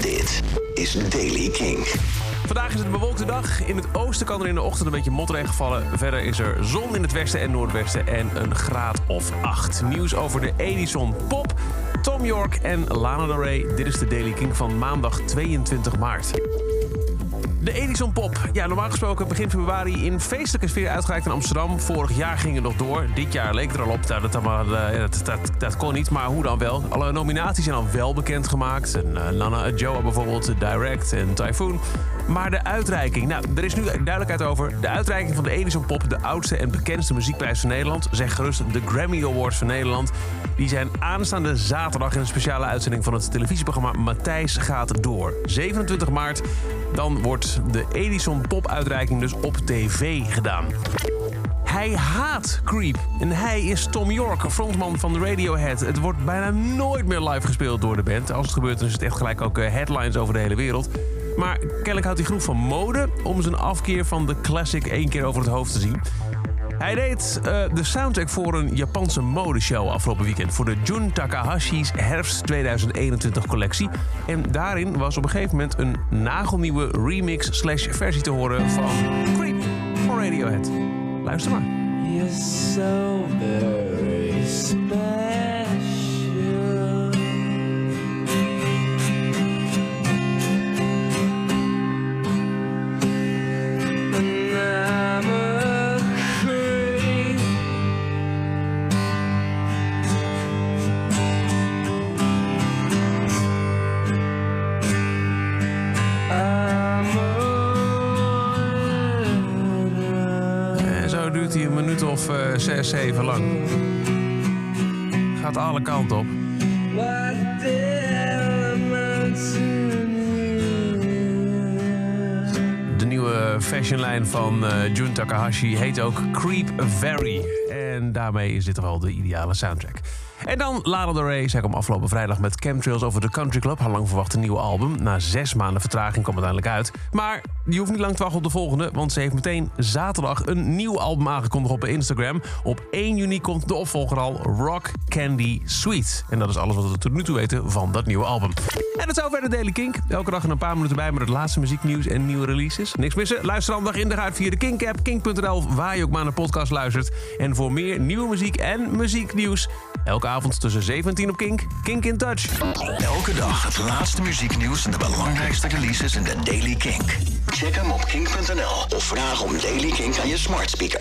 Dit is Daily King. Vandaag is het een bewolkte dag. In het oosten kan er in de ochtend een beetje motregen vallen. Verder is er zon in het westen en noordwesten en een graad of 8. Nieuws over de Edison Pop, Tom York en Lana Del Rey. Dit is de Daily King van maandag 22 maart. De Edison Pop. Ja, normaal gesproken begin februari in feestelijke sfeer uitgereikt in Amsterdam. Vorig jaar ging het nog door. Dit jaar leek er al op. Nou, dat, dat, dat, dat, kon niet, maar hoe dan wel? Alle nominaties zijn al wel bekendgemaakt. En, uh, Nana Joa bijvoorbeeld, Direct en Typhoon. Maar de uitreiking, nou, er is nu duidelijkheid over. De uitreiking van de Edison Pop, de oudste en bekendste muziekprijs van Nederland, zeg gerust de Grammy Awards van Nederland. Die zijn aanstaande zaterdag in een speciale uitzending van het televisieprogramma Matthijs gaat door. 27 maart, dan wordt de Edison Pop uitreiking dus op tv gedaan. Hij haat Creep. En hij is Tom York, frontman van Radiohead. Het wordt bijna nooit meer live gespeeld door de band. Als het gebeurt, dan is het echt gelijk ook headlines over de hele wereld. Maar kennelijk houdt hij genoeg van mode om zijn afkeer van de classic één keer over het hoofd te zien. Hij deed uh, de soundtrack voor een Japanse modeshow afgelopen weekend. Voor de Jun Takahashi's herfst 2021 collectie. En daarin was op een gegeven moment een nagelnieuwe remix slash versie te horen van Creep van Radiohead. Luister maar. You're so. Een minuut of uh, 6, 7 lang. Gaat alle kanten op. De nieuwe fashionlijn van uh, Jun Takahashi heet ook Creep Very. En daarmee is dit wel de ideale soundtrack. En dan Lana Del Rey. Zij kwam afgelopen vrijdag met Chemtrails over de Country Club. Haar lang verwachte nieuwe album. Na zes maanden vertraging kwam het uiteindelijk uit. Maar je hoeft niet lang te wachten op de volgende. Want ze heeft meteen zaterdag een nieuw album aangekondigd op Instagram. Op 1 juni komt de opvolger al Rock Candy Sweet. En dat is alles wat we tot nu toe weten van dat nieuwe album. En dat is zover de Daily Kink. Elke dag een paar minuten bij met het laatste muzieknieuws en nieuwe releases. Niks missen. Luister dan in de uit via de Kink-app. Kink.nl, waar je ook maar naar podcast luistert. En voor meer nieuwe muziek en muzieknieuws... Elke avond tussen 17 op Kink. Kink in Touch. Elke dag het laatste muzieknieuws en de belangrijkste releases in de Daily Kink. Check hem op kink.nl of vraag om Daily Kink aan je smart speaker.